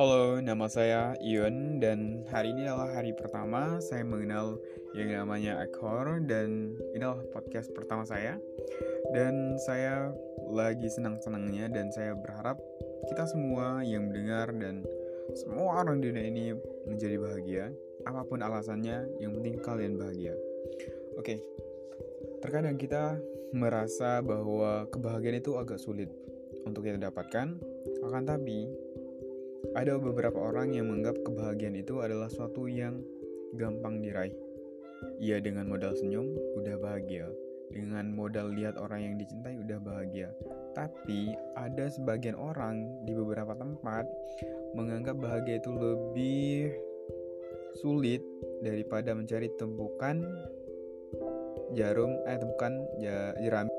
Halo, nama saya Ion dan hari ini adalah hari pertama saya mengenal yang namanya Ekor dan ini adalah podcast pertama saya. Dan saya lagi senang-senangnya dan saya berharap kita semua yang mendengar dan semua orang di dunia ini menjadi bahagia. Apa pun alasannya yang penting kalian bahagia. Oke terkadang kita merasa bahwa kebahagiaan itu agak sulit untuk kita dapatkan. Akan tapi ada beberapa orang yang menganggap kebahagiaan itu adalah suatu yang gampang diraih. Ia dengan modal senyum udah bahagia, dengan modal lihat orang yang dicintai udah bahagia. Tapi ada sebagian orang di beberapa tempat menganggap bahagia itu lebih sulit daripada mencari tumpukan jarum eh tumpukan ya, jerami.